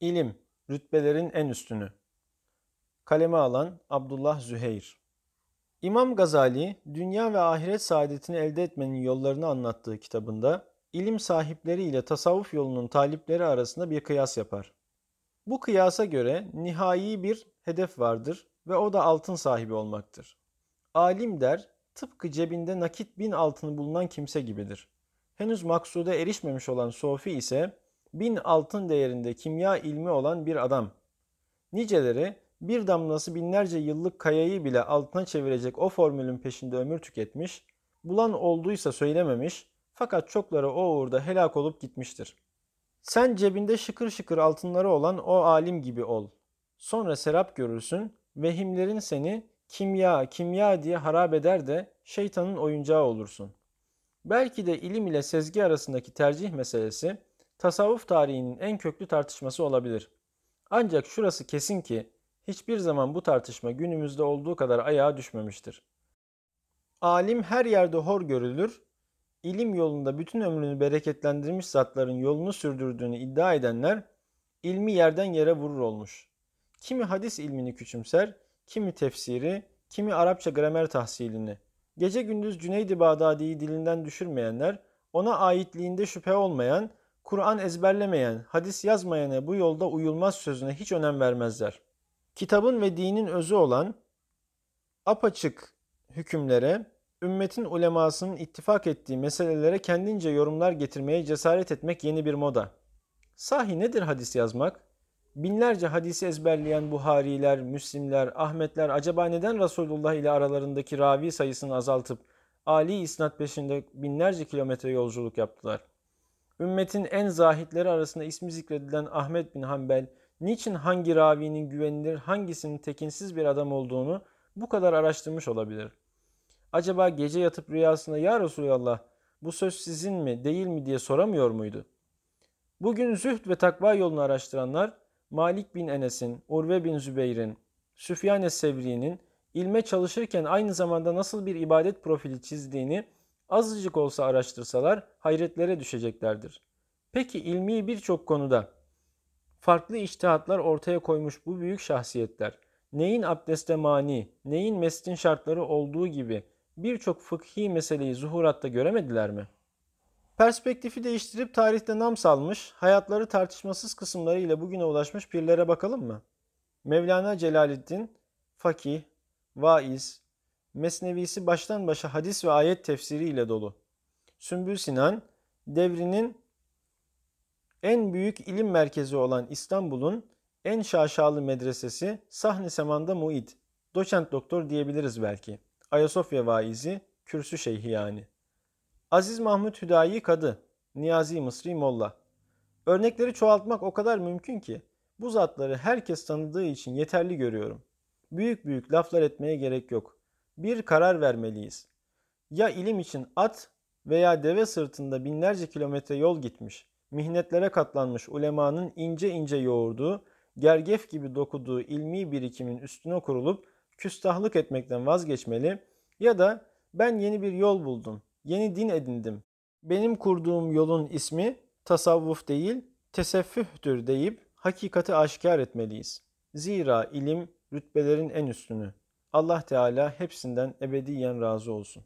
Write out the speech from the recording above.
İlim, rütbelerin en üstünü. Kaleme alan Abdullah Züheyr. İmam Gazali, dünya ve ahiret saadetini elde etmenin yollarını anlattığı kitabında, ilim sahipleri ile tasavvuf yolunun talipleri arasında bir kıyas yapar. Bu kıyasa göre nihai bir hedef vardır ve o da altın sahibi olmaktır. Alim der, tıpkı cebinde nakit bin altını bulunan kimse gibidir. Henüz maksuda erişmemiş olan sofi ise bin altın değerinde kimya ilmi olan bir adam. Niceleri bir damlası binlerce yıllık kayayı bile altına çevirecek o formülün peşinde ömür tüketmiş, bulan olduysa söylememiş fakat çokları o uğurda helak olup gitmiştir. Sen cebinde şıkır şıkır altınları olan o alim gibi ol. Sonra serap görürsün, vehimlerin seni kimya, kimya diye harap eder de şeytanın oyuncağı olursun. Belki de ilim ile sezgi arasındaki tercih meselesi tasavvuf tarihinin en köklü tartışması olabilir. Ancak şurası kesin ki hiçbir zaman bu tartışma günümüzde olduğu kadar ayağa düşmemiştir. Alim her yerde hor görülür, ilim yolunda bütün ömrünü bereketlendirmiş zatların yolunu sürdürdüğünü iddia edenler ilmi yerden yere vurur olmuş. Kimi hadis ilmini küçümser, kimi tefsiri, kimi Arapça gramer tahsilini. Gece gündüz Cüneydi Bağdadi'yi dilinden düşürmeyenler, ona aitliğinde şüphe olmayan, Kur'an ezberlemeyen, hadis yazmayana bu yolda uyulmaz sözüne hiç önem vermezler. Kitabın ve dinin özü olan apaçık hükümlere, ümmetin ulemasının ittifak ettiği meselelere kendince yorumlar getirmeye cesaret etmek yeni bir moda. Sahi nedir hadis yazmak? Binlerce hadisi ezberleyen Buhariler, Müslimler, Ahmetler acaba neden Resulullah ile aralarındaki ravi sayısını azaltıp Ali isnat peşinde binlerce kilometre yolculuk yaptılar? Ümmetin en zahitleri arasında ismi zikredilen Ahmet bin Hanbel, niçin hangi ravinin güvenilir, hangisinin tekinsiz bir adam olduğunu bu kadar araştırmış olabilir? Acaba gece yatıp rüyasında ya Resulallah bu söz sizin mi değil mi diye soramıyor muydu? Bugün zühd ve takva yolunu araştıranlar Malik bin Enes'in, Urve bin Zübeyir'in, Süfyan Sevri'nin ilme çalışırken aynı zamanda nasıl bir ibadet profili çizdiğini azıcık olsa araştırsalar hayretlere düşeceklerdir. Peki ilmi birçok konuda farklı iştihatlar ortaya koymuş bu büyük şahsiyetler neyin abdeste mani, neyin mestin şartları olduğu gibi birçok fıkhi meseleyi zuhuratta göremediler mi? Perspektifi değiştirip tarihte nam salmış, hayatları tartışmasız kısımlarıyla bugüne ulaşmış pirlere bakalım mı? Mevlana Celaleddin, fakih, vaiz, mesnevisi baştan başa hadis ve ayet tefsiriyle dolu. Sümbül Sinan, devrinin en büyük ilim merkezi olan İstanbul'un en şaşalı medresesi Sahni Seman'da muid, doçent doktor diyebiliriz belki. Ayasofya vaizi, kürsü şeyhi yani. Aziz Mahmut Hüdayi Kadı, Niyazi Mısri Molla. Örnekleri çoğaltmak o kadar mümkün ki bu zatları herkes tanıdığı için yeterli görüyorum. Büyük büyük laflar etmeye gerek yok. Bir karar vermeliyiz. Ya ilim için at veya deve sırtında binlerce kilometre yol gitmiş, mihnetlere katlanmış ulemanın ince ince yoğurduğu, gergef gibi dokuduğu ilmi birikimin üstüne kurulup küstahlık etmekten vazgeçmeli ya da ben yeni bir yol buldum, yeni din edindim. Benim kurduğum yolun ismi tasavvuf değil, teseffühtür deyip hakikati aşikar etmeliyiz. Zira ilim rütbelerin en üstünü. Allah Teala hepsinden ebediyen razı olsun.